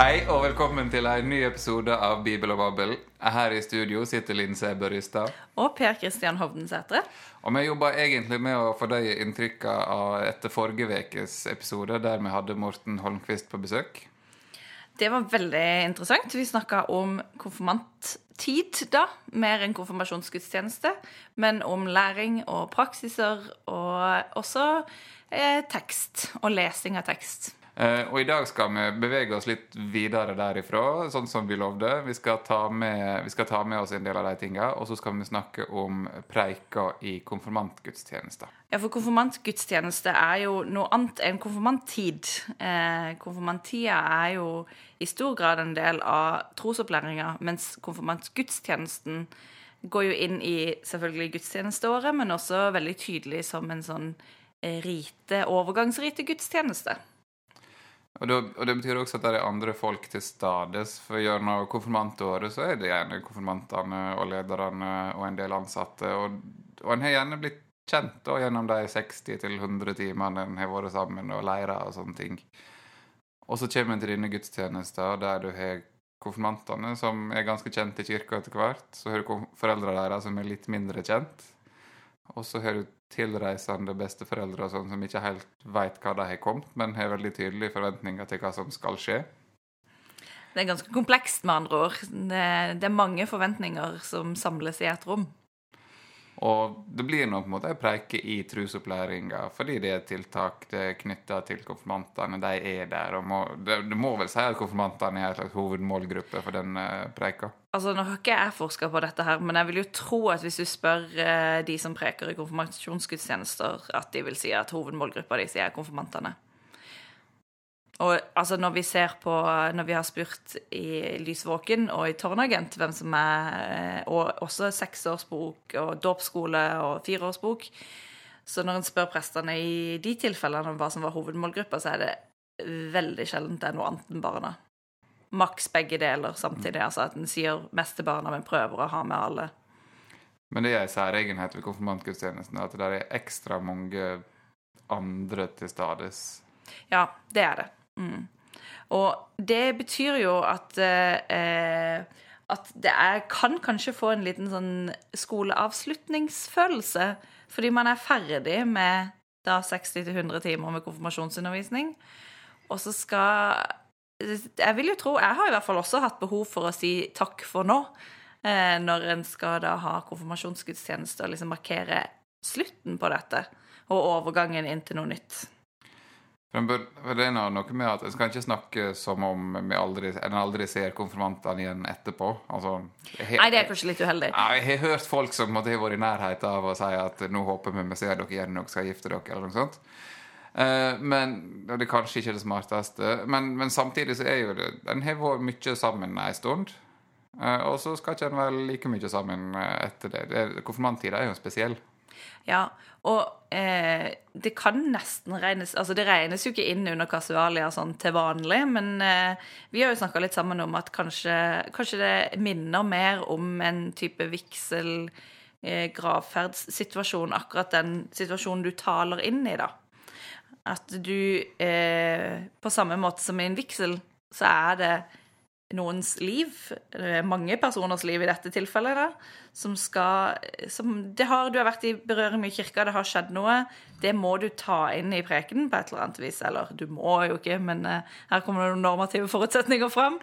Hei og velkommen til en ny episode av Bibel og Babbel. Her i studio sitter Linn Sæbø Rystad. Og Per Kristian Hovdensætre. Og vi jobber egentlig med å fordøye av etter forrige ukes episode, der vi hadde Morten Holmquist på besøk. Det var veldig interessant. Vi snakka om konfirmanttid, da. Mer enn konfirmasjonsgudstjeneste. Men om læring og praksiser, og også eh, tekst. Og lesing av tekst. Eh, og i dag skal vi bevege oss litt videre derifra, sånn som vi lovde. Vi skal ta med, skal ta med oss en del av de tinga, og så skal vi snakke om preika i konfirmantgudstjenester. Ja, for konfirmantgudstjeneste er jo noe annet enn konfirmanttid. Eh, konfirmanttida er jo i stor grad en del av trosopplæringa, mens konfirmantgudstjenesten går jo inn i selvfølgelig gudstjenesteåret, men også veldig tydelig som en sånn eh, rite, overgangsrite gudstjeneste. Og, da, og, Det betyr også at det er andre folk til stades. For gjennom konfirmantåret så er det gjerne konfirmantene og lederne og en del ansatte. Og, og en har gjerne blitt kjent da, gjennom de 60-100 timene en har vært sammen og leira og sånne ting. Og så kommer en til denne gudstjenesten der du har konfirmantene, som er ganske kjent i kirka etter hvert. Så har du foreldra deres som er litt mindre kjent. Og så har du tilreisende besteforeldre og sånn som ikke helt veit hva de har kommet, men har veldig tydelige forventninger til hva som skal skje. Det er ganske komplekst, med andre ord. Det, er mange forventninger som samles i et rom. Og det blir nå på en måte ei preike i trusopplæringa, fordi det er tiltak det er knytta til konfirmantene. De er der. og må, det, det, må vel si at konfirmantene er en slags hovedmålgruppe for den preika? Altså, Nå har ikke jeg forska på dette, her, men jeg vil jo tro at hvis du spør eh, de som preker i konfirmasjonsgudstjenester, at de vil si at hovedmålgruppa de sier er konfirmantene. Og altså, når vi ser på Når vi har spurt i Lysvåken og i Tårnagent hvem som er eh, Og også seksårsbok og dåpsskole og fireårsbok Så når en spør prestene i de tilfellene om hva som var hovedmålgruppa, så er det veldig sjelden det er noe annet enn barna. Maks begge deler samtidig. Altså at en sier mest til barna, men prøver å ha med alle. Men det er en særegenhet ved konfirmantgudstjenesten at det er ekstra mange andre til stades. Ja, det er det. Mm. Og det betyr jo at eh, at det er, kan kanskje få en liten sånn skoleavslutningsfølelse. Fordi man er ferdig med da 60-100 timer med konfirmasjonsundervisning. Og så skal Jeg vil jo tro Jeg har i hvert fall også hatt behov for å si takk for nå. Eh, når en skal da ha konfirmasjonsgudstjeneste og liksom markere slutten på dette. Og overgangen inn til noe nytt. For det er noe med at En skal ikke snakke som om aldri, en aldri ser konfirmantene igjen etterpå. Altså, jeg, Nei, det er kanskje litt uheldig. Jeg har hørt folk som har vært i nærheten av å si at nå håper vi vi ser dere igjen når dere skal gifte dere. eller noe sånt. Uh, men Det er kanskje ikke det smarteste. Men, men samtidig så er jo det En har vært mye sammen en stund. Uh, og så skal ikke en være like mye sammen etter det. det Konfirmanttida er jo spesiell. Ja, og eh, det kan nesten regnes Altså, det regnes jo ikke inn under kasualia sånn til vanlig, men eh, vi har jo snakka litt sammen om at kanskje, kanskje, det minner mer om en type vigsel, eh, gravferdssituasjon, akkurat den situasjonen du taler inn i, da. At du eh, På samme måte som i en vigsel, så er det noens liv, mange personers liv i dette tilfellet, da, som skal som det har, Du har vært i berøring med kirka, det har skjedd noe. Det må du ta inn i prekenen på et eller annet vis. Eller du må jo ikke, men eh, her kommer det noen normative forutsetninger fram.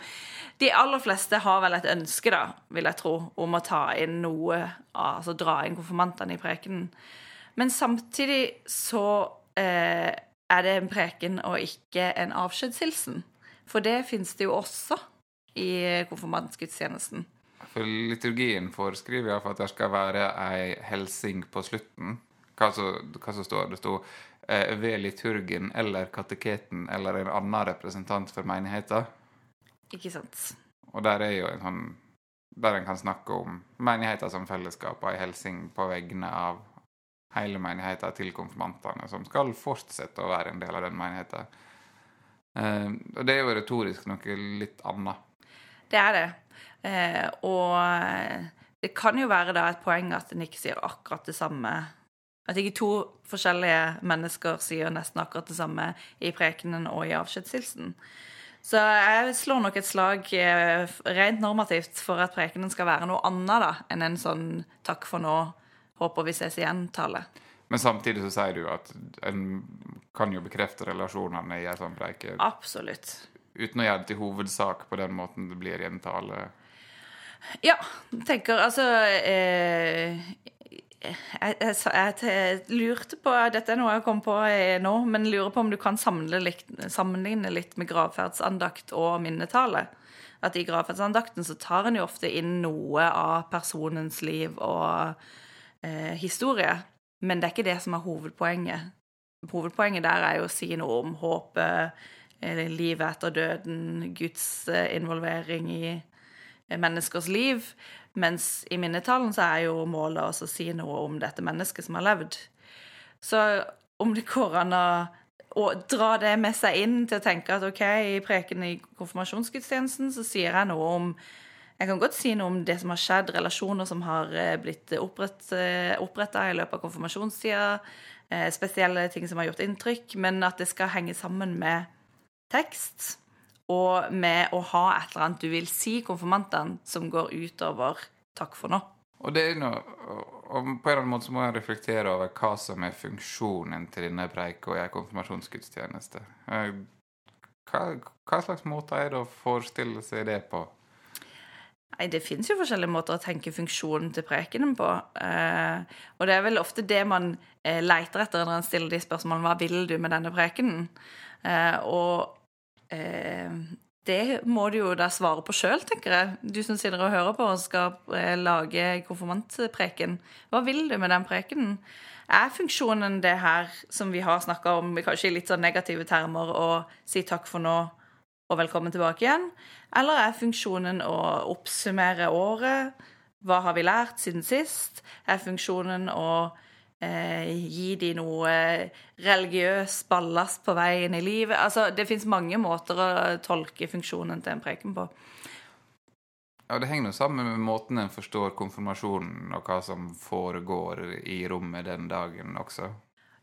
De aller fleste har vel et ønske, da, vil jeg tro, om å ta inn noe, altså dra inn konfirmantene i prekenen. Men samtidig så uh, er det en preken og ikke en avskjedshilsen. For det finnes det jo også i konfirmantgudstjenesten. For liturgien foreskriver iallfall at det skal være ei helsing på slutten. Hva som, står det? står eh, ved liturgen eller kateketen eller en annen representant for menigheten. Ikke sant. Og der er jo en sånn Der en kan snakke om menigheten som fellesskap og ei helsing på vegne av hele menigheten til konfirmantene, som skal fortsette å være en del av den menigheten. Eh, og det er jo retorisk noe litt annet. Det er det. Eh, og det kan jo være da et poeng at en ikke sier akkurat det samme. At ikke to forskjellige mennesker sier nesten akkurat det samme i prekenen og i avskjedshilsen. Så jeg slår nok et slag eh, rent normativt for at prekenen skal være noe annet da, enn en sånn 'takk for nå, håper vi ses igjen'-tale. Men samtidig så sier du at en kan jo bekrefte relasjonene i en sånn preike Absolutt. uten å gjøre det til hovedsak på den måten det blir i en tale. Ja, tenker altså eh, jeg, jeg, jeg, jeg lurte på Dette er noe jeg kom på eh, nå, men lurer på om du kan sammenligne litt med gravferdsandakt og minnetale. At i gravferdsandakten så tar en jo ofte inn noe av personens liv og eh, historie. Men det er ikke det som er hovedpoenget. Hovedpoenget der er jo å si noe om håpet, eh, livet etter døden, Guds eh, involvering i eh, menneskers liv. Mens i minnetalen så er jo målet også å si noe om dette mennesket som har levd. Så om det går an å, å dra det med seg inn til å tenke at OK, i preken i konfirmasjonsgudstjenesten så sier jeg noe om Jeg kan godt si noe om det som har skjedd, relasjoner som har eh, blitt oppretta i løpet av konfirmasjonstida, eh, spesielle ting som har gjort inntrykk, men at det skal henge sammen med tekst og med å ha et eller annet du vil si konfirmantene, som går utover 'takk for nå'. Og det er noe, og på en eller annen måte så må en reflektere over hva som er funksjonen til denne preika i en konfirmasjonsgudstjeneste. Eh, Hva, hva slags måte er det å forestille seg det på? Nei, Det fins jo forskjellige måter å tenke funksjonen til prekenen på. Eh, og det er vel ofte det man eh, leiter etter når en stiller de spørsmålene hva vil du med denne prekenen? Eh, og eh, det må du jo da svare på sjøl, tenker jeg. Du som sitter og hører på og skal eh, lage konfirmantpreken. Hva vil du med den prekenen? Er funksjonen det her som vi har snakka om, kanskje i litt sånn negative termer, å si takk for nå og velkommen tilbake igjen? Eller er funksjonen å oppsummere året? Hva har vi lært siden sist? Er funksjonen å eh, gi de noe religiøs ballast på veien i livet? Altså, det fins mange måter å tolke funksjonen til en preken på. Ja, Det henger jo sammen med måten en forstår konfirmasjonen og hva som foregår i rommet den dagen også.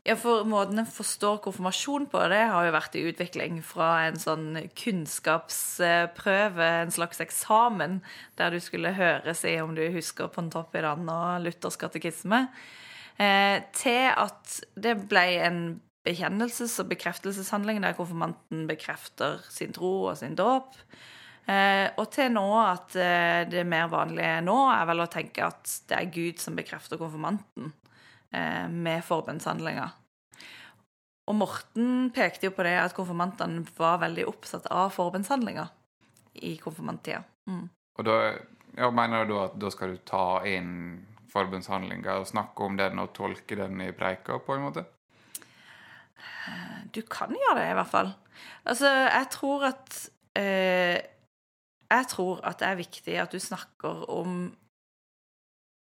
Ja, for måten en forstår konfirmasjon på, det har jo vært i utvikling fra en sånn kunnskapsprøve, en slags eksamen, der du skulle høre si om du husker Pontoppidan og Luthers katekisme, eh, til at det ble en bekjennelses- og bekreftelseshandling der konfirmanten bekrefter sin tro og sin dåp. Eh, og til nå at eh, det mer vanlige nå er vel å tenke at det er Gud som bekrefter konfirmanten eh, med forbønnshandlinger. Og Morten pekte jo på det at konfirmantene var veldig oppsatt av forbønnshandlinger i konfirmanttida. Mm. Og da ja, mener du at da skal du ta inn forbundshandlinga og snakke om den og tolke den i preika, på en måte? Du kan gjøre det, i hvert fall. Altså, jeg tror at eh, Jeg tror at det er viktig at du snakker om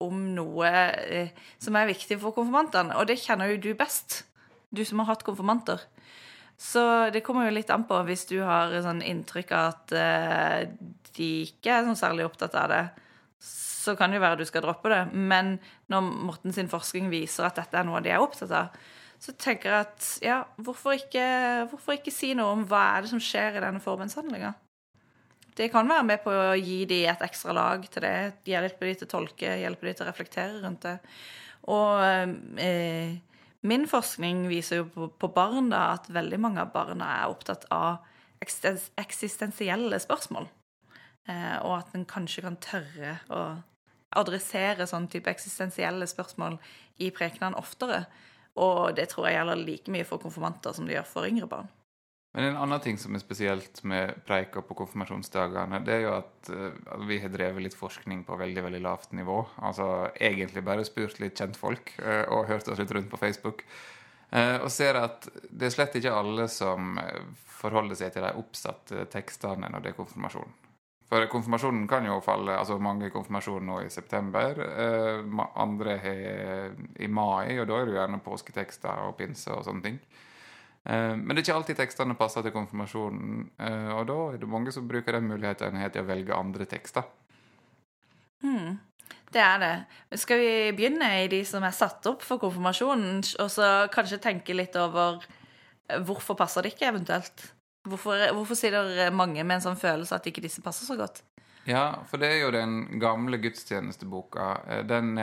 om noe eh, som er viktig for konfirmantene, og det kjenner jo du best. Du som har hatt konfirmanter. Så det kommer jo litt an på hvis du har sånn inntrykk av at eh, de ikke er sånn særlig opptatt av det, så kan det jo være du skal droppe det. Men når Morten sin forskning viser at dette er noe de er opptatt av, så tenker jeg at ja, hvorfor ikke, hvorfor ikke si noe om hva er det som skjer i denne forbundshandlinga? Det kan være med på å gi de et ekstra lag til det, hjelpe de til å tolke, hjelpe de til å reflektere rundt det. Og eh, min forskning viser jo på, på barn da, at veldig mange av barna er opptatt av eksistens, eksistensielle spørsmål. Eh, og at en kanskje kan tørre å adressere sånn type eksistensielle spørsmål i prekenene oftere. Og det tror jeg gjelder like mye for konfirmanter som det gjør for yngre barn. Men en annen ting som er spesielt med preika på konfirmasjonsdagene, det er jo at uh, vi har drevet litt forskning på veldig veldig lavt nivå. Altså egentlig bare spurt litt kjentfolk uh, og hørt oss litt rundt på Facebook. Uh, og ser at det er slett ikke alle som forholder seg til de oppsatte tekstene når det er konfirmasjon. For konfirmasjonen kan jo falle altså Mange konfirmasjoner nå i september. andre i mai, og da er det jo gjerne påsketekster og pinse og sånne ting. Men det er ikke alltid tekstene passer til konfirmasjonen, og da er det mange som bruker den muligheten til å velge andre tekster. Mm, det er det. Skal vi begynne i de som er satt opp for konfirmasjonen, og så kanskje tenke litt over hvorfor passer det ikke, eventuelt? Hvorfor, hvorfor sitter mange med en sånn følelse at ikke disse passer så godt? Ja, for det er jo den gamle gudstjenesteboka. Eh, den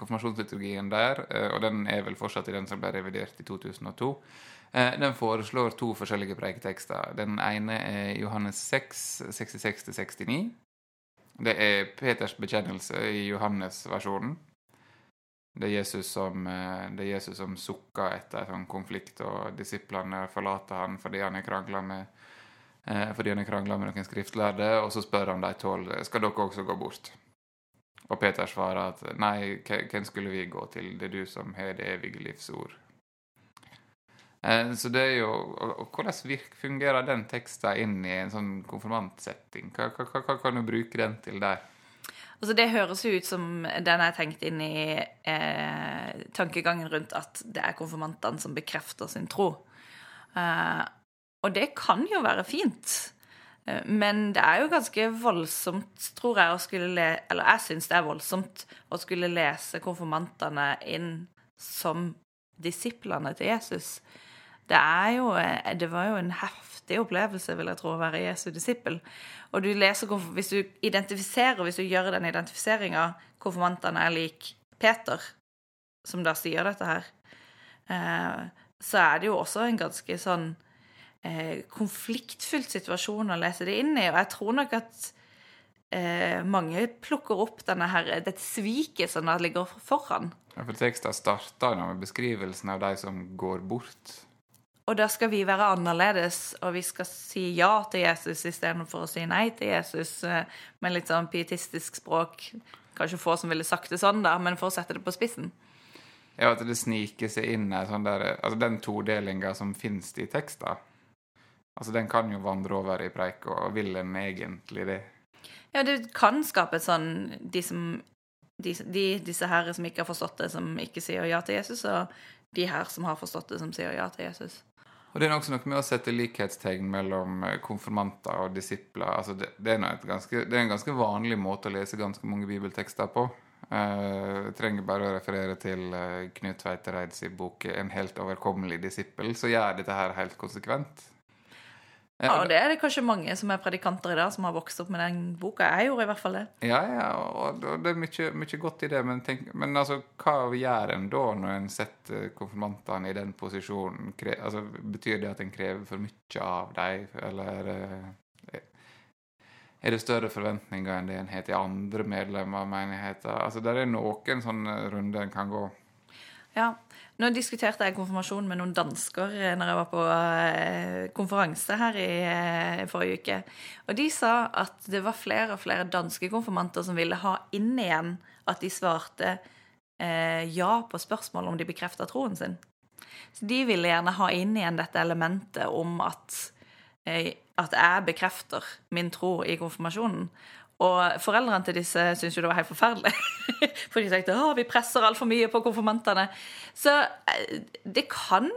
konfirmasjonsliturgien der, eh, og den er vel fortsatt i den som ble revidert i 2002. Eh, den foreslår to forskjellige preiketekster. Den ene er Johannes 6, 66-69. Det er Peters bekjennelse i Johannes-versjonen. Det er Jesus som, Jesus som sukker etter en sånn konflikt, og disiplene forlater han fordi han har krangla med eh, fordi han krangla med noen skriftlærde, og så spør han de tolv skal dere også gå bort. Og Peter svarer at nei, hvem skulle vi gå til, det er du som har det evige livs ord. Eh, så det er jo og Hvordan fungerer den teksten inn i en sånn konfirmantsetting? Hva, hva, hva, kan du bruke den til der? Altså Det høres jo ut som den er tenkt inn i eh, tankegangen rundt at det er konfirmantene som bekrefter sin tro. Eh, og det kan jo være fint. Eh, men det er jo ganske voldsomt, tror jeg, å skulle le Eller jeg syns det er voldsomt å skulle lese konfirmantene inn som disiplene til Jesus. Det jo eh, Det var jo en heftig opplevelse, vil jeg tro, å være Jesu disippel. Og du leser Hvis du identifiserer, hvis du gjør den identifiseringa Konfirmantene er lik Peter, som da sier dette her, eh, så er det jo også en ganske sånn eh, konfliktfylt situasjon å lese det inn i. Og jeg tror nok at eh, mange plukker opp denne her, dette sviket som ligger foran. Ja, for Teksten starter med beskrivelsen av de som går bort. Og da skal vi være annerledes, og vi skal si ja til Jesus istedenfor å si nei til Jesus eh, med litt sånn pietistisk språk. Kanskje få som ville sagt det sånn, da, men for å sette det på spissen. Ja, at det sniker seg inn sånn der Altså den todelinga som finnes i tekster Altså, den kan jo vandre over i preik, og vil den egentlig det? Ja, det kan skape et sånn De som de, de, disse her som ikke har forstått det, som ikke sier ja til Jesus, og de her som har forstått det, som sier ja til Jesus. Og Det er også noe med å sette likhetstegn mellom eh, konfirmanter og disipler. Altså det, det, er ganske, det, er en ganske vanlig måte å lese ganske mange bibeltekster på. Uh, trenger bare å referere til uh, Knut Tveitereids bok 'En helt overkommelig disippel', så gjør dette her helt konsekvent. Ja, og det er det kanskje mange som er predikanter i dag, som har vokst opp med den boka. Jeg gjorde i hvert fall det. Ja, ja, og det er mye, mye godt i det, men, tenk, men altså, hva gjør en da når en setter konfirmantene i den posisjonen? Altså, betyr det at en krever for mye av dem, eller eh, er det større forventninger enn det en har til andre medlemmer av menigheten? Altså, det er noen sånne runder en kan gå. Ja, nå diskuterte jeg konfirmasjon med noen dansker eh, når jeg var på eh, konferanse her i eh, forrige uke. Og de sa at det var flere og flere danske konfirmanter som ville ha inn igjen at de svarte eh, ja på spørsmål om de bekrefta troen sin. Så de ville gjerne ha inn igjen dette elementet om at, eh, at jeg bekrefter min tro i konfirmasjonen. Og foreldrene til disse syntes jo det var helt forferdelig. For de tenkte at vi presser altfor mye på konfirmantene. Så eh, det kan,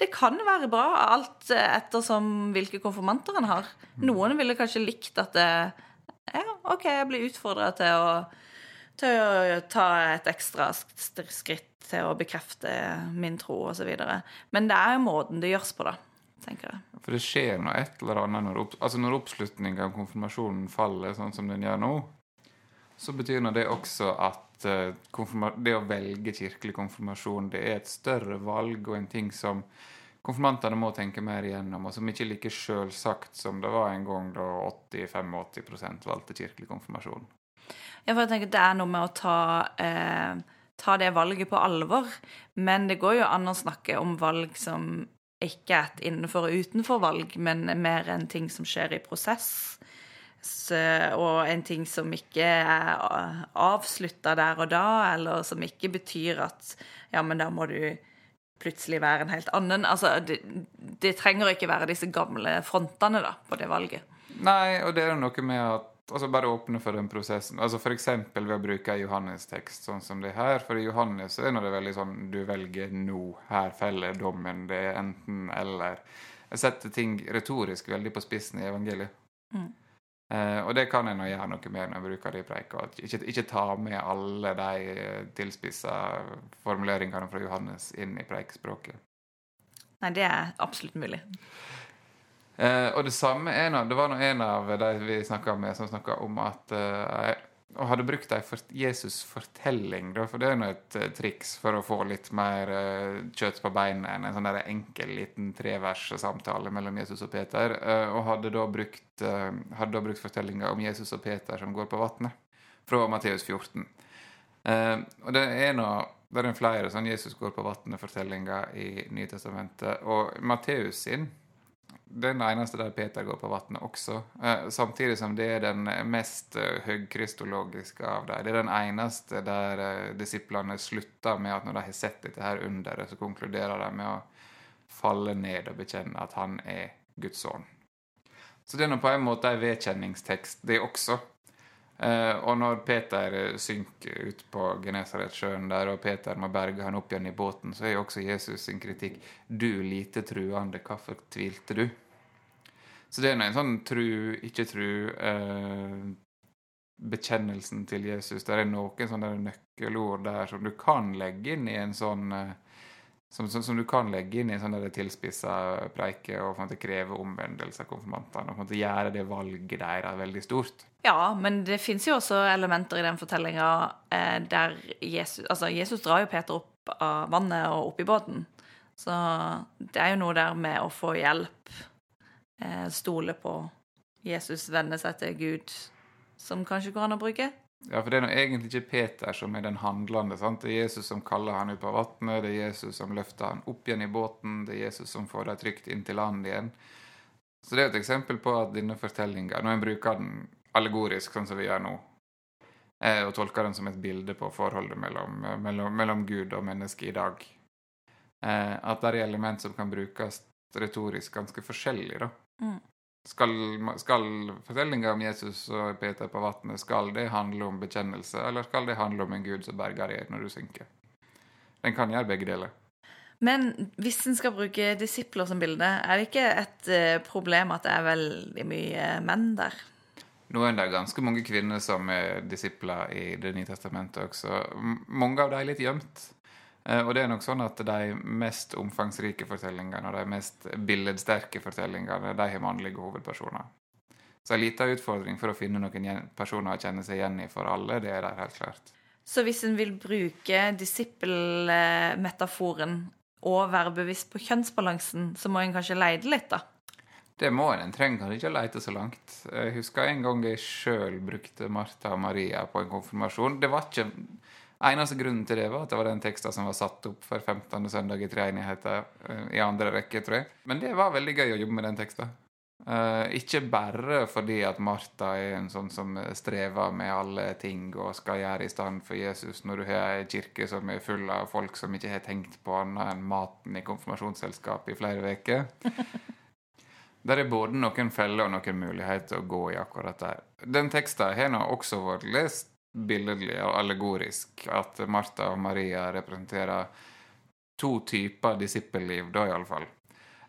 det kan være bra, alt ettersom hvilke konfirmanter en har. Noen ville kanskje likt at det, ja, OK, jeg blir utfordra til å til å ta et ekstra skritt til å bekrefte min tro osv. Men det er jo måten det gjøres på, da tenker jeg. For det skjer nå et eller annet når, opp, altså når oppslutninga om konfirmasjonen faller sånn som den gjør nå, så betyr det også at uh, det å velge kirkelig konfirmasjon det er et større valg og en ting som konfirmantene må tenke mer igjennom, og som ikke er like sjølsagt som det var en gang da 80-85 valgte kirkelig konfirmasjon. Ja, for jeg tenker Det er noe med å ta, eh, ta det valget på alvor. Men det går jo an å snakke om valg som ikke et innenfor og utenfor valg, men mer en ting som skjer i prosess. Og en ting som ikke er avslutta der og da, eller som ikke betyr at ja, men da må du plutselig være en helt annen. Altså, det, det trenger ikke være disse gamle frontene da, på det valget. Nei, og det er jo noe med at altså bare åpne for den prosessen. Altså F.eks. ved å bruke en Johannes-tekst sånn som det her. For i Johannes er det veldig sånn du velger nå. Her feller dommen. Det er enten eller. Jeg setter ting retorisk veldig på spissen i evangeliet. Mm. Eh, og det kan en gjøre noe med når jeg bruker det i preika. Ikke, ikke ta med alle de tilspissa formuleringene fra Johannes inn i preikspråket. Nei, det er absolutt mulig. Eh, og det samme er nå Det var en av de vi snakka med, som snakka om at eh, og hadde brukt ei for Jesus-fortelling, for det er nå et uh, triks for å få litt mer eh, kjøtt på beinet enn en sånn der enkel liten trevers samtale mellom Jesus og Peter. Uh, og hadde da brukt, eh, fortellinga om Jesus og Peter som går på vannet, fra Matteus 14. og det er nå det er flere sånn Jesus går på vannet-fortellinger i Nytestamentet. Og Matteus sin den eneste der Peter går på vannet også. Eh, samtidig som det er den mest eh, høgkristologiske av dem. Det er den eneste der eh, disiplene slutter med at når de har sett dette her underet, så konkluderer de med å falle ned og bekjenne at han er Guds sønn. Så det er nå på en måte en vedkjenningstekst, det også. Eh, og når Peter eh, synker ut på Genesaretsjøen der, og Peter må berge han opp igjen i båten, så er jo også Jesus sin kritikk 'Du lite truende, hvorfor tvilte du?' Så det er en sånn tru, ikke tru eh, Bekjennelsen til Jesus. Det er noen sånne nøkkelord der som du kan legge inn i en sånn eh, som, som, som, du kan legge inn i en sånn tilspissa preike og på kreve omvendelse av konfirmantene. og på Gjøre det valget deres veldig stort. Ja, men det fins jo også elementer i den fortellinga eh, der Jesus Altså, Jesus drar jo Peter opp av vannet og opp i båten. Så det er jo noe der med å få hjelp, stole på Jesus, venne seg til Gud, som kanskje går an å bruke. Ja, for det er nå egentlig ikke Peter som er den handlende. sant? Det er Jesus som kaller han ut på vannet, det er Jesus som løfter han opp igjen i båten, det er Jesus som får dem trygt inn til land igjen. Så det er et eksempel på at denne fortellinga, når en bruker den allegorisk, sånn som vi gjør nå, eh, og tolker den som et bilde på forholdet mellom, mellom, mellom Gud og mennesket i dag, eh, at det er element som kan brukes retorisk ganske forskjellig, da. Mm. Skal, skal fortellinga om Jesus og Peter på vannet skal det handle om bekjennelse, eller skal det handle om en gud som berger deg når du synker? Den kan gjøre begge deler. Men hvis en skal bruke disipler som bilde, er det ikke et uh, problem at det er veldig mye menn der? Nå er det ganske mange kvinner som er disipler i Det nye testamentet også. Mange av dem er litt gjemt. Eh, og det er nok sånn at de mest omfangsrike fortellingene og de mest billedsterke fortellingene de har mannlige hovedpersoner. Så en liten utfordring for å finne noen personer å kjenne seg igjen i for alle, det er der helt klart. Så hvis en vil bruke disippelmetaforen og være bevisst på kjønnsbalansen, så må en kanskje leide litt, da? Det må en. En trenger kanskje ikke å lete så langt. Jeg husker en gang jeg sjøl brukte Martha og Maria på en konfirmasjon. Det var ikke Eneste grunnen til det var at det var den teksten som var satt opp for 15. søndag i treenigheter uh, i andre rekke, tror jeg. Men det var veldig gøy å jobbe med den teksten. Uh, ikke bare fordi at Martha er en sånn som strever med alle ting og skal gjøre i stand for Jesus, når du har ei kirke som er full av folk som ikke har tenkt på annet enn maten i konfirmasjonsselskapet i flere uker. Der er både noen feller og noen muligheter å gå i akkurat der. Den teksten har nå også vært lest billedlig og allegorisk at Martha og Maria representerer to typer disippelliv, da iallfall.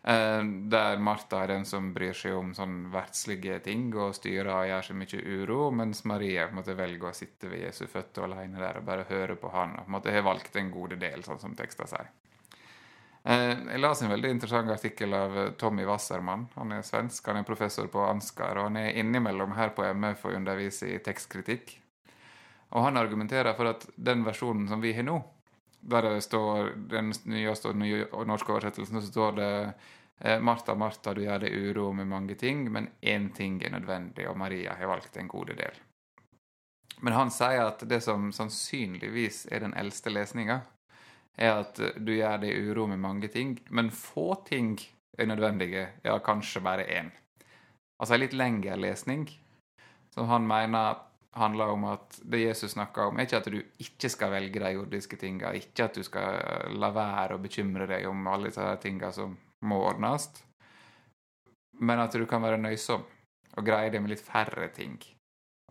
Eh, der Martha er den som bryr seg om sånn verdslige ting og styrer og gjør så mye uro, mens Maria måtte velge å sitte ved Jesu føtter alene der og bare høre på han. og måtte ha valgt en gode del, sånn som teksten sier. Eh, jeg leste en veldig interessant artikkel av Tommy Wassermann. Han er svensk, han er professor på Ansgar, og han er innimellom her på MF og underviser i tekstkritikk. Og han argumenterer for at den versjonen som vi har nå, der det står den nyeste og norske oversettelsen, så står det eh, Martha, Martha, du gjør deg uro med mange ting, men én ting er nødvendig, og Maria har valgt en gode del. Men han sier at det som sannsynligvis er den eldste lesninga, er at du gjør deg uro med mange ting, men få ting er nødvendige, ja, kanskje bare én. Altså en litt lengre lesning, som han mener handler om at det Jesus snakker om, er ikke at du ikke skal velge de jordiske tinga, ikke at du skal la være å bekymre deg om alle disse tinga som må ordnes, men at du kan være nøysom og greie det med litt færre ting.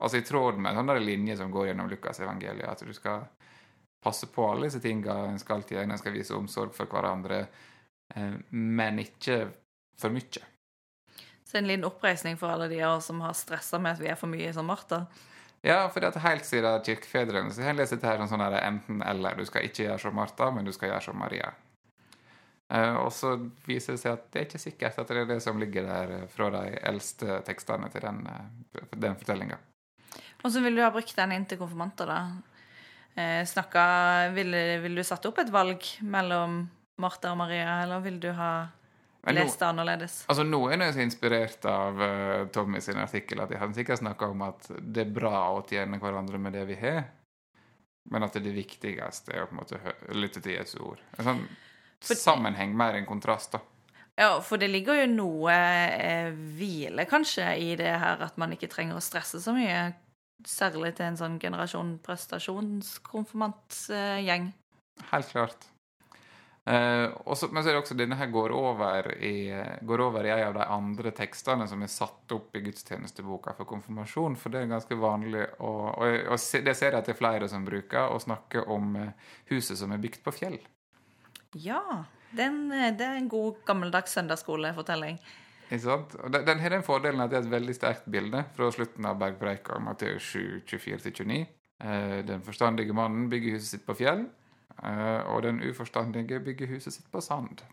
Altså i tråd med en sånn linje som går gjennom Lukas evangeliet, at du skal passe på alle disse tinga en skal alltid en skal vise omsorg for hverandre, eh, men ikke for mye. Så en liten oppreisning for alle de av oss som har stressa med at vi er for mye som Martha? Ja, for er helt siden kirkefedrene så har lest dette her som sånn enten-eller. Du skal ikke gjøre som Martha, men du skal gjøre som Maria. Eh, og så viser det seg at det er ikke sikkert at det er det som ligger der eh, fra de eldste tekstene til den, eh, den fortellinga. Hvordan ville du ha brukt den inn til konfirmanter, da? Eh, snakka Ville vil du satt opp et valg mellom Martha og Maria, eller vil du ha lest det annerledes? Altså Nå er så inspirert av uh, Tommy sin artikkel at han sikkert snakka om at det er bra å tjene hverandre med det vi har, men at det viktigste er å på en måte lytte til Jesu ord. En sånn For- sammenheng mer enn kontrast, da. Ja, for det ligger jo noe eh, hvile kanskje i det her at man ikke trenger å stresse så mye. Særlig til en sånn generasjon prestasjonskonfirmantgjeng. Helt klart. Eh, og så- men så er det også denne her går over i, går over i en av de andre tekstene som er satt opp i gudstjenesteboka for konfirmasjon, for det er ganske vanlig å, og, og se- det ser jeg at det er flere som bruker, å snakke om eh, huset som er bygd på fjell. Ja, den, eh, det er en god gammeldags søndagsskolefortelling. Og den, den har den fordelen at det er et veldig sterkt bilde fra slutten av Bergpreika, Matteus 7, 24-29. Eh, den forstandige mannen bygger huset sitt på fjell, og den uforstandige bygger huset sitt på sand.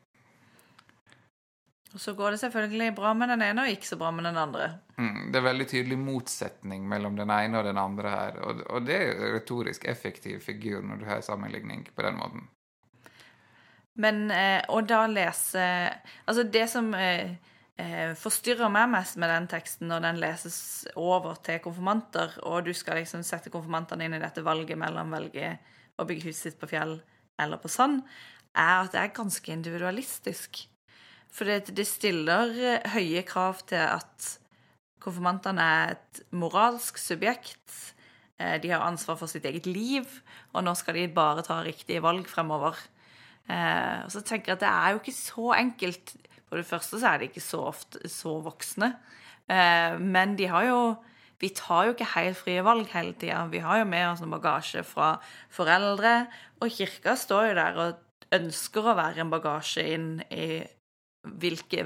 Og så går det selvfølgelig bra med den ene og ikke så bra med den andre. Mm, det er veldig tydelig motsetning mellom den ene og den andre her, og, og det er en retorisk effektiv figur når du har sammenligning på den måten. Men eh, å da lese Altså, det som eh, eh, forstyrrer meg mest med den teksten når den leses over til konfirmanter, og du skal liksom sette konfirmantene inn i dette valget mellom velge å bygge huset sitt på fjell eller på sand, er at det er ganske individualistisk. For det, det stiller høye krav til at konfirmantene er et moralsk subjekt. Eh, De har ansvar for sitt eget liv, og nå skal de bare ta riktige valg fremover. Eh, og så tenker jeg at det er jo ikke så enkelt. For det første så er de ikke så ofte så voksne. Eh, men de har jo Vi tar jo ikke helt frie valg hele tida. Vi har jo med oss noe bagasje fra foreldre. Og kirka står jo der og ønsker å være en bagasje inn i hvilke,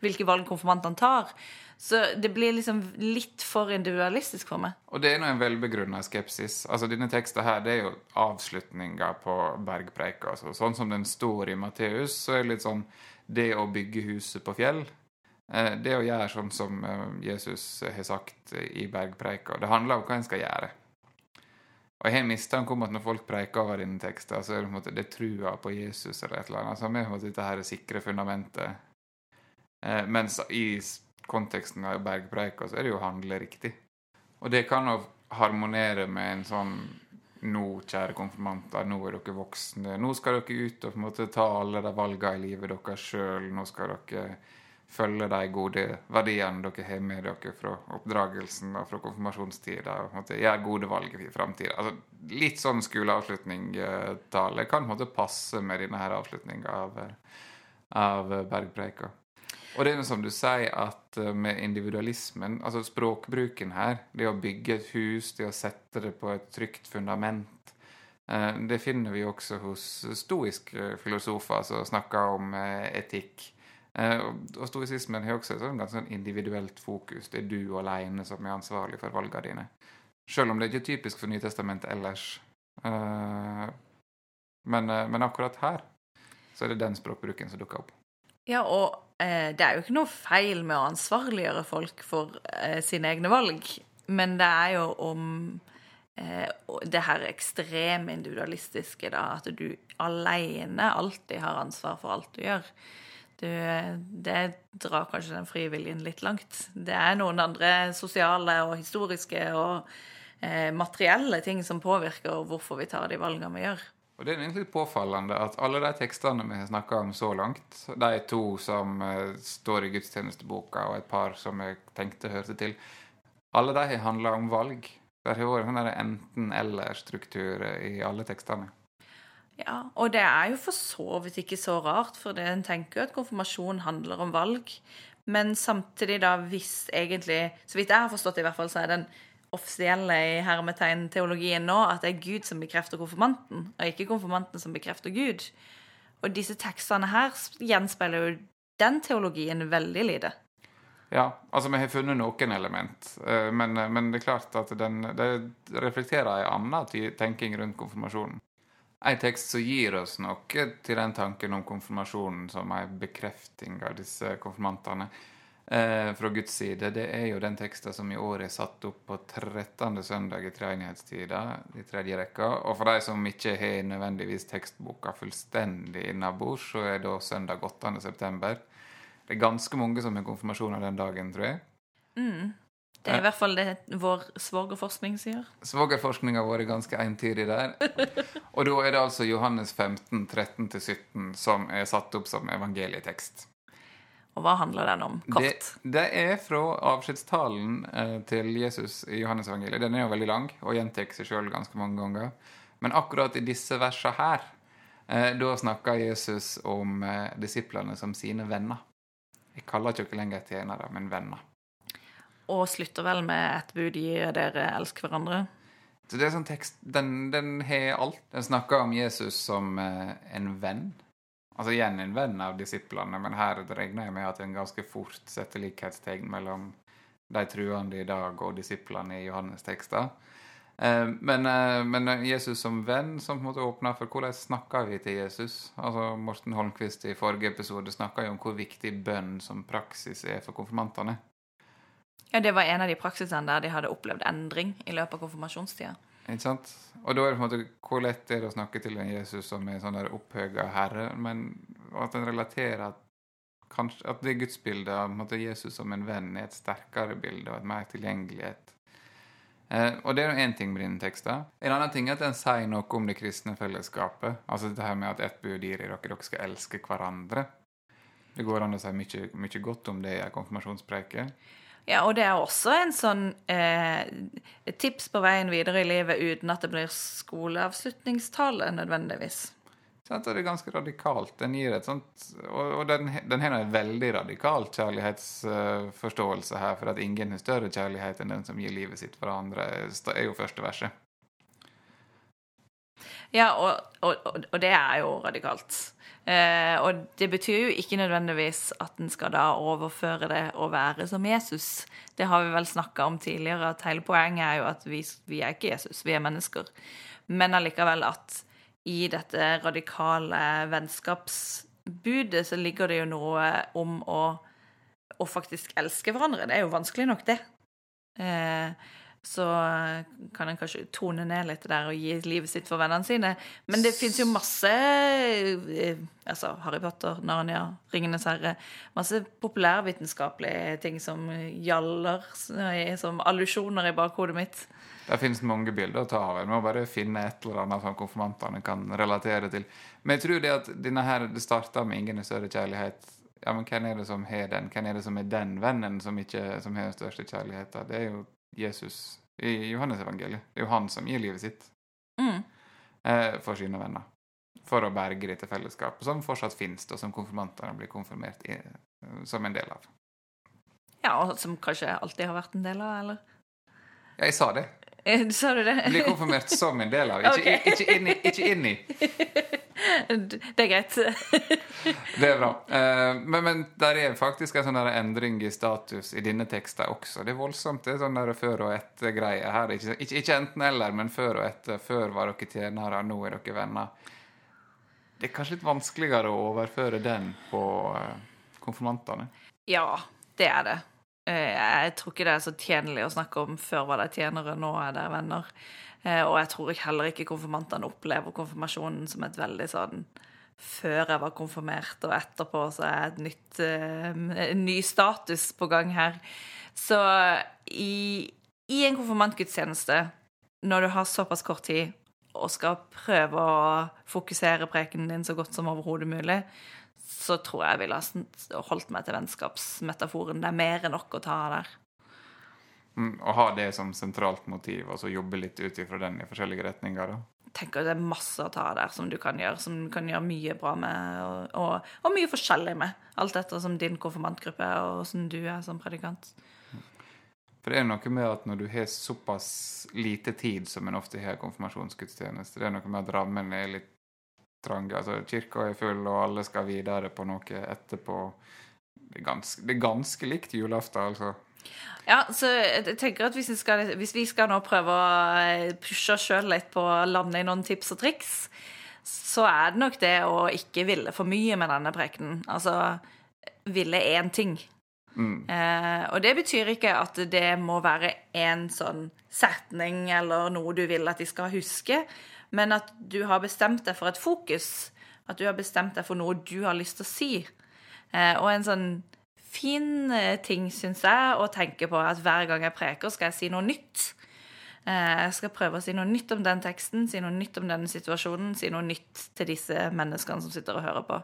hvilke valg konfirmantene tar. Så det blir liksom litt for individualistisk for meg. Og det er nå en velbegrunna skepsis. Altså, Denne teksten her, det er jo avslutninga på bergpreika. Altså, sånn som den står i Matteus, så er det litt sånn Det å bygge huset på fjell, det å gjøre sånn som eh, Jesus har sagt i bergpreika, det handler om hva en skal gjøre. Og jeg har en mistanke om at når folk preiker over denne teksten, så er det på en måte det trua på Jesus eller et eller annet. En måte dette her sikre fundamentet. Eh, mens i konteksten av bergpreika så er det jo å handle riktig. Og det kan jo harmonere med en sånn Nå, kjære konfirmanter, nå er dere voksne. Nå skal dere ut og på en måte ta alle de valgene i livet deres sjøl. Nå skal dere følge de gode verdiene dere har med dere fra oppdragelsen og fra konfirmasjonstida. og Gjøre gode valg i framtida. Altså, litt sånn skoleavslutning-tale kan på passe med denne her avslutninga av, av bergpreika. Og det er som du sier, at eh, med individualismen, altså språkbruken her, det å bygge et hus, det å sette det på et trygt fundament, eh, det finner vi også hos stoiske filosofer som snakker om eh, etikk. Eh, og- stoisismen har også et sånn ganske sånn individuelt fokus. Det er du alene som er ansvarlig for valgene dine. Selv om det ikke er typisk for Nytestamentet ellers. Eh, Men, eh, men akkurat her så er det den språkbruken som dukker opp. Ja, og det er jo ikke noe feil med å ansvarliggjøre folk for sine egne valg, men det er jo om det her ekstreme individualistiske, da, at du alene alltid har ansvar for alt du gjør. Du, det drar kanskje den frivilligen litt langt. Det er noen andre sosiale og historiske og eh, materielle ting som påvirker hvorfor vi tar de valgene vi gjør. Og det er egentlig påfallende at alle de tekstene vi har snakka om så langt, de to som eh, står i gudstjenesteboka, og et par som jeg tenkte hørte til, alle de har handla om valg. Det har vært en sånn enten-eller-struktur i alle tekstene. Ja, og det er jo for så vidt ikke så rart, for en tenker jo at konfirmasjon handler om valg. Men samtidig, da, hvis egentlig Så vidt jeg har forstått i hvert fall, så er den offisielle i hermetegn-teologien nå at det er Gud som bekrefter konfirmanten, og ikke konfirmanten som bekrefter Gud. Og disse tekstene her gjenspeiler jo den teologien veldig lite. Ja, altså vi har funnet noen element, eh, men, men det er klart at den, det reflekterer en annen tenking rundt konfirmasjonen. En tekst som gir oss noe til den tanken om konfirmasjonen som en bekrefting av disse konfirmantene eh, fra Guds side, det er jo den teksten som i år er satt opp på 13. søndag i treenighetstida, i tredje rekka. Og for de som ikke har nødvendigvis tekstboka fullstendig innabords, så er da søndag 8. september. Det er ganske mange som har konfirmasjoner den dagen, tror jeg. Mm. Det er i hvert fall det vår svogerforskning sier. Svogerforskninga har vært ganske entydig der. Og da er det altså Johannes 15, 13-17 som er satt opp som evangelietekst. Og hva handler den om? Kort. Det, det er fra avskjedstalen eh, til Jesus i Johannes evangeliet. Den er jo veldig lang og gjentar seg sjøl ganske mange ganger. Men akkurat i disse versene her, eh, da snakker Jesus om eh, disiplene som sine venner. Jeg kaller ikke dere lenger tjenere, men venner. Og slutter vel med et bud gir dere elsker hverandre. Så det er sånn tekst, Den, den har alt. Den snakker om Jesus som eh, en venn. Altså igjen en venn av disiplene, men her regner jeg med at en ganske fort setter likhetstegn mellom de truende i dag og disiplene i Johannes' tekster. Eh, men, eh, men, Jesus som venn som på en måte åpner for hvordan snakker vi til Jesus? Altså Morten Holmquist i forrige episode snakka jo om hvor viktig bønn som praksis er for konfirmantene. Ja, det var en av de praksisene der de hadde opplevd endring i løpet av konfirmasjonstida. Ikke sant? Og da er det på en måte hvor lett er det å snakke til en Jesus som er sånn der opphøga herre, men at en relaterer at, kanskje, at det gudsbildet av Jesus som en venn er et sterkere bilde og et mer tilgjengelighet. Eh, og det er jo én ting med dine tekster. En annen ting er at den sier noe om det kristne fellesskapet. Altså dette her med at ett bud gir dere, dere skal elske hverandre. Det går an å si mye, mye godt om det i en konfirmasjonspreike. Ja, og det er også en sånn eh, tips på veien videre i livet uten at det blir skoleavslutningstale nødvendigvis. Sånn, det er ganske radikalt. Den gir et sånt, og, og den, den har en veldig radikal kjærlighetsforståelse her, for at ingen har større kjærlighet enn den som gir livet sitt for andre, er jo første verset. Ja, og, og, og det er jo radikalt. Eh, og det betyr jo ikke nødvendigvis at en skal da overføre det og være som Jesus. Det har vi vel snakka om tidligere, at hele poenget er jo at vi, vi er ikke Jesus, vi er mennesker. Men allikevel at i dette radikale vennskapsbudet så ligger det jo noe om å, å faktisk elske hverandre. Det er jo vanskelig nok, det. Eh, så kan en kanskje tone ned litt der og gi livet sitt for vennene sine. Men det fins jo masse eh, altså Harry Potter, Narnia, Ringenes herre Masse populærvitenskapelige ting som gjaller som allusjoner i bakhodet mitt. Det finnes mange bilder å ta av. En må bare finne et eller annet som konfirmantene kan relatere til. Men jeg tror det at denne her, det starta med 'ingen er større kjærlighet'. Ja, men Hvem er det som har den? Hvem er det som er den vennen som, ikke, som har den største kjærligheten? Det er jo Jesus i Johannes-evangeliet. Det er jo han som gir livet sitt mm. eh, for sine venner. For å berge dette fellesskapet, som fortsatt finnes, og som konfirmantene blir konfirmert i, som en del av. Ja, og som kanskje alltid har vært en del av, eller? Ja, jeg sa det. Sa du det? Blir konfirmert som en del av, ikke, okay. ikke inni. Ikke inni. Det er greit. det er bra. Uh, men, men der er faktisk en sånn endring i status i dine tekster også. Det er voldsomt. Det er sånn der før og etter-greie her. Ikke, ikke, ikke enten-eller, men før og etter. Før var dere tjenere, nå er dere venner. Det er kanskje litt vanskeligere å overføre den på uh, konfirmantene? Ja, det er det. Uh, jeg tror ikke det er så tjenlig å snakke om før var de tjenere, nå er dere venner. Eh, og jeg tror heller ikke konfirmantene opplever konfirmasjonen som et veldig sånn før jeg var konfirmert, og etterpå så er et nytt, uh, en ny status på gang her. Så i, i en konfirmantgudstjeneste, når du har såpass kort tid og skal prøve å fokusere prekenen din så godt som overhodet mulig, så tror jeg jeg ville holdt meg til vennskapsmetaforen. Det er mer enn nok å ta av der. Å ha det som sentralt motiv, og så jobbe litt ut ifra den i forskjellige retninger, da? Tenker Det er masse å ta der som du kan gjøre, som du kan gjøre mye bra med, og, og, og mye forskjellig med. Alt etter som din konfirmantgruppe er, og som du er som predikant. For det er noe med at når du har såpass lite tid som en ofte har konfirmasjonsgudstjeneste, det er noe med at rammen er litt trang. Altså, kirka er full, og alle skal videre på noe etterpå. Det er ganske, det er ganske likt julaften, altså. Ja, så jeg tenker at hvis vi skal, hvis vi skal nå prøve å eh, pushe oss sjøl litt på å lande i noen tips og triks, så er det nok det å ikke ville for mye med denne prekenen. Altså ville én ting. Eh, og det betyr ikke at det må være én sånn setning eller noe du vil at de skal huske, men at du har bestemt deg for et fokus. At du har bestemt deg for noe du har lyst til å si. Eh, og en sånn fin eh, ting, syns jeg, å tenke på at hver gang jeg preker, skal jeg si noe nytt. Eh, Jeg skal prøve å si noe nytt om den teksten, si noe nytt om denne situasjonen, si noe nytt til disse menneskene som sitter og hører på.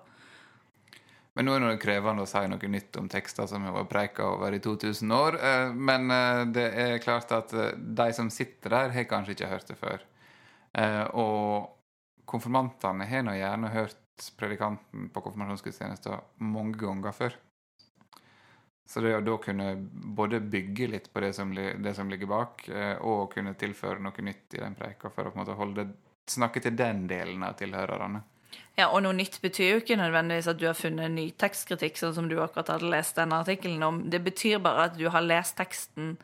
Men nå er det krevende å si noe nytt om tekster som har vært preika over i 2000 år. eh, Men det er klart at de som sitter der, har kanskje ikke hørt det før. Og konfirmantene har nå gjerne hørt predikanten på konfirmasjonsgudstjenesten mange ganger før. Så det å da kunne både bygge litt på det som, det som ligger bak, eh, og kunne tilføre noe nytt i den preika for å på en måte holde, snakke til den delen av tilhørerne. Ja, Og noe nytt betyr jo ikke nødvendigvis at du har funnet ny tekstkritikk, sånn som du akkurat hadde lest denne artikkelen om. Det betyr bare at du har lest teksten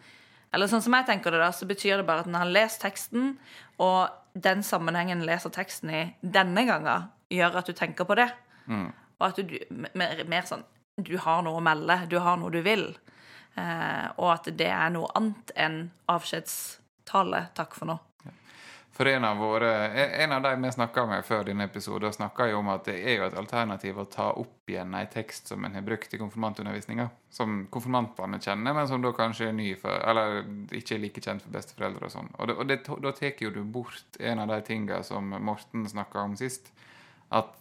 Eller sånn som jeg tenker det, da, så betyr det bare at en har lest teksten, og den sammenhengen leser teksten i denne gangen, gjør at du tenker på det. Og at du mer, mer sånn Du har noe å melde, du har noe du vil. Eh, og at det er noe annet enn avskjedstale. Takk for nå. For en av, våre, en av de vi snakka med før denne episoden, snakka jo om at det er jo et alternativ å ta opp igjen en tekst som en har brukt i konfirmantundervisninga. Som konfirmantene kjenner, men som da kanskje er ny for Eller ikke er like kjent for besteforeldre og sånn. Og, det, og det, da tar jo du bort en av de tinga som Morten snakka om sist. At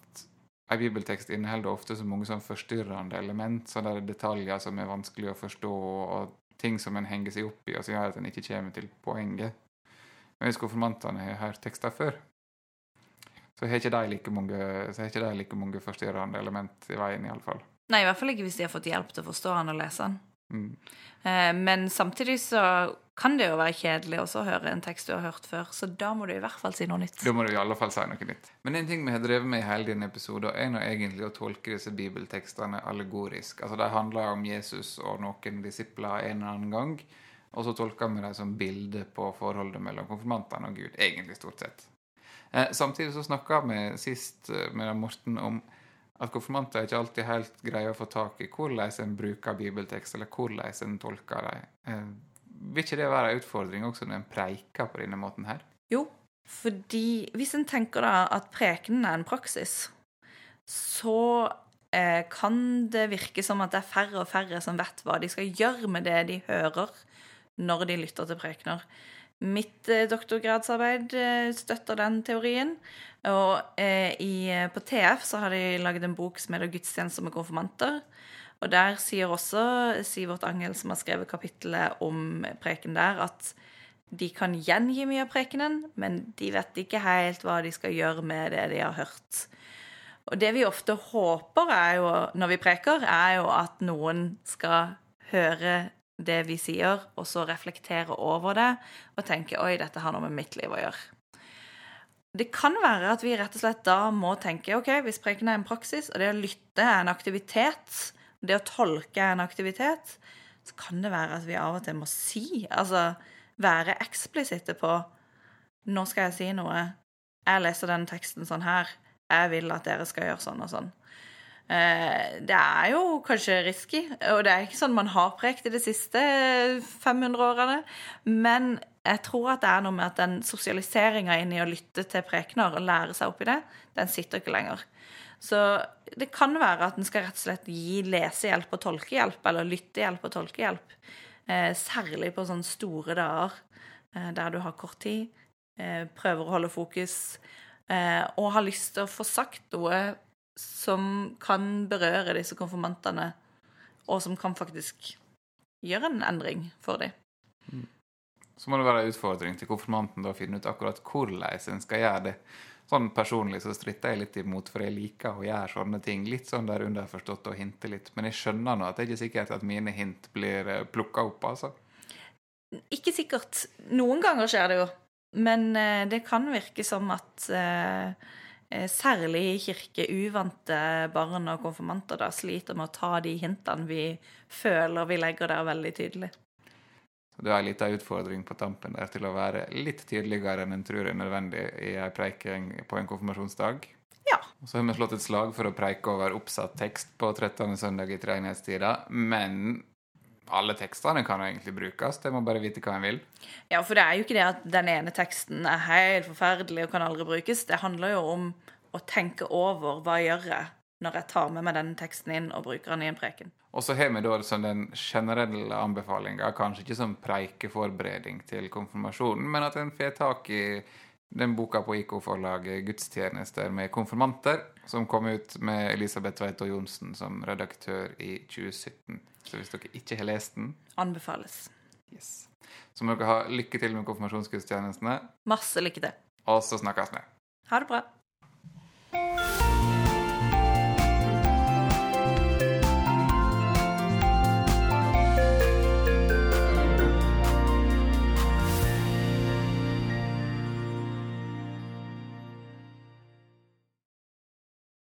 en bibeltekst inneholder ofte så mange sånn forstyrrende element. Sånne detaljer som er vanskelig å forstå, og ting som en henger seg opp i, og som gjør at en ikke kommer til poenget. Men hvis konfirmantene har hørt tekster før, så har ikke de like mange, like mange forstyrrende element i veien, iallfall. Nei, i hvert fall ikke hvis de har fått hjelp til å forstå han og lese han. Mm. Men samtidig så kan det jo være kjedelig også å høre en tekst du har hørt før, så da må du i hvert fall si noe nytt. Da må du i alle fall si noe nytt. Men en ting vi har drevet med i hele denne episoden, er nå egentlig å tolke disse bibeltekstene allegorisk. Altså De handler om Jesus og noen disipler en eller annen gang, og så tolker vi dem som bilde på forholdet mellom konfirmantene og Gud. Egentlig, stort sett. Eh, samtidig så snakka vi sist eh, med Morten om at konfirmanter ikke alltid helt greier å få tak i hvordan en bruker bibeltekst, eller hvordan en tolker dem. Eh, vil ikke det være en utfordring også når en preiker på denne måten her? Jo, fordi hvis en tenker da at prekenen er en praksis, så eh, kan det virke som at det er færre og færre som vet hva de skal gjøre med det de hører når de lytter til prekener. Mitt eh, doktorgradsarbeid eh, støtter den teorien. Og eh, i, på TF så har de laget en bok som heter 'Gudstjenester med konfirmanter'. Og der sier også Sivert Angel, som har skrevet kapittelet om preken der, at de kan gjengi mye av prekenen, men de vet ikke helt hva de skal gjøre med det de har hørt. Og det vi ofte håper er jo, når vi preker, er jo at noen skal høre det vi sier, og så reflektere over det og tenke oi, dette har noe med mitt liv å gjøre. Det kan være at vi rett og slett da må tenke ok, hvis preken er en praksis, og det å lytte er en aktivitet, det å tolke er en aktivitet, så kan det være at vi av og til må si, altså være eksplisitte på nå skal jeg si noe, jeg leser den teksten sånn her, jeg vil at dere skal gjøre sånn og sånn. Eh, Det er jo kanskje risky, og det er ikke sånn man har prekt i de siste 500 årene, men jeg tror at det er noe med at den sosialiseringa inn i å lytte til prekener og lære seg opp i det, den sitter ikke lenger. Så det kan være at en skal rett og slett gi lesehjelp og tolkehjelp, eller lyttehjelp og tolkehjelp. Eh, særlig på sånne store dager eh, der du har kort tid, prøver å holde fokus, og har lyst til å få sagt noe som kan berøre disse konfirmantene, og som kan faktisk gjøre en endring for dem. Så må det være en utfordring til konfirmanten da å finne ut akkurat hvordan en skal gjøre det. Sånn personlig så stritter jeg litt imot, for jeg liker å gjøre sånne ting. Litt sånn der underforstått og hinte litt. Men jeg skjønner nå at det er ikke sikkert at mine hint blir plukka opp, altså. Ikke sikkert. Noen ganger skjer det jo. Men eh, det kan virke som at eh, eh, særlig i kirke uvante barn og konfirmanter da sliter med å ta de hintene vi føler vi legger der veldig tydelig. Du har en liten utfordring på tampen der til å være litt tydeligere enn en tror er nødvendig i ei preiking på en konfirmasjonsdag. Ja. Så har vi slått et slag for å preike over oppsatt tekst på 13. søndag i treenighetstida, men alle tekstene kan egentlig brukes, jeg må bare vite hva en vil. Ja, for det er jo ikke det at den ene teksten er helt forferdelig og kan aldri brukes. Det handler jo om å tenke over hva jeg gjør når jeg tar med meg den teksten inn og bruker den i en preken. Og så har vi da som den generelle anbefalinga, kanskje ikke som preikeforberedning til konfirmasjonen, men at en får tak i den boka på IK-forlaget 'Gudstjenester med konfirmanter', som kom ut med Elisabeth Tveito Johnsen som redaktør i 2017. Så hvis dere ikke har lest den, Anbefales. yes. så må dere ha lykke til med konfirmasjonsgudstjenestene, Masse lykke til. og så snakkes vi. Ha det bra.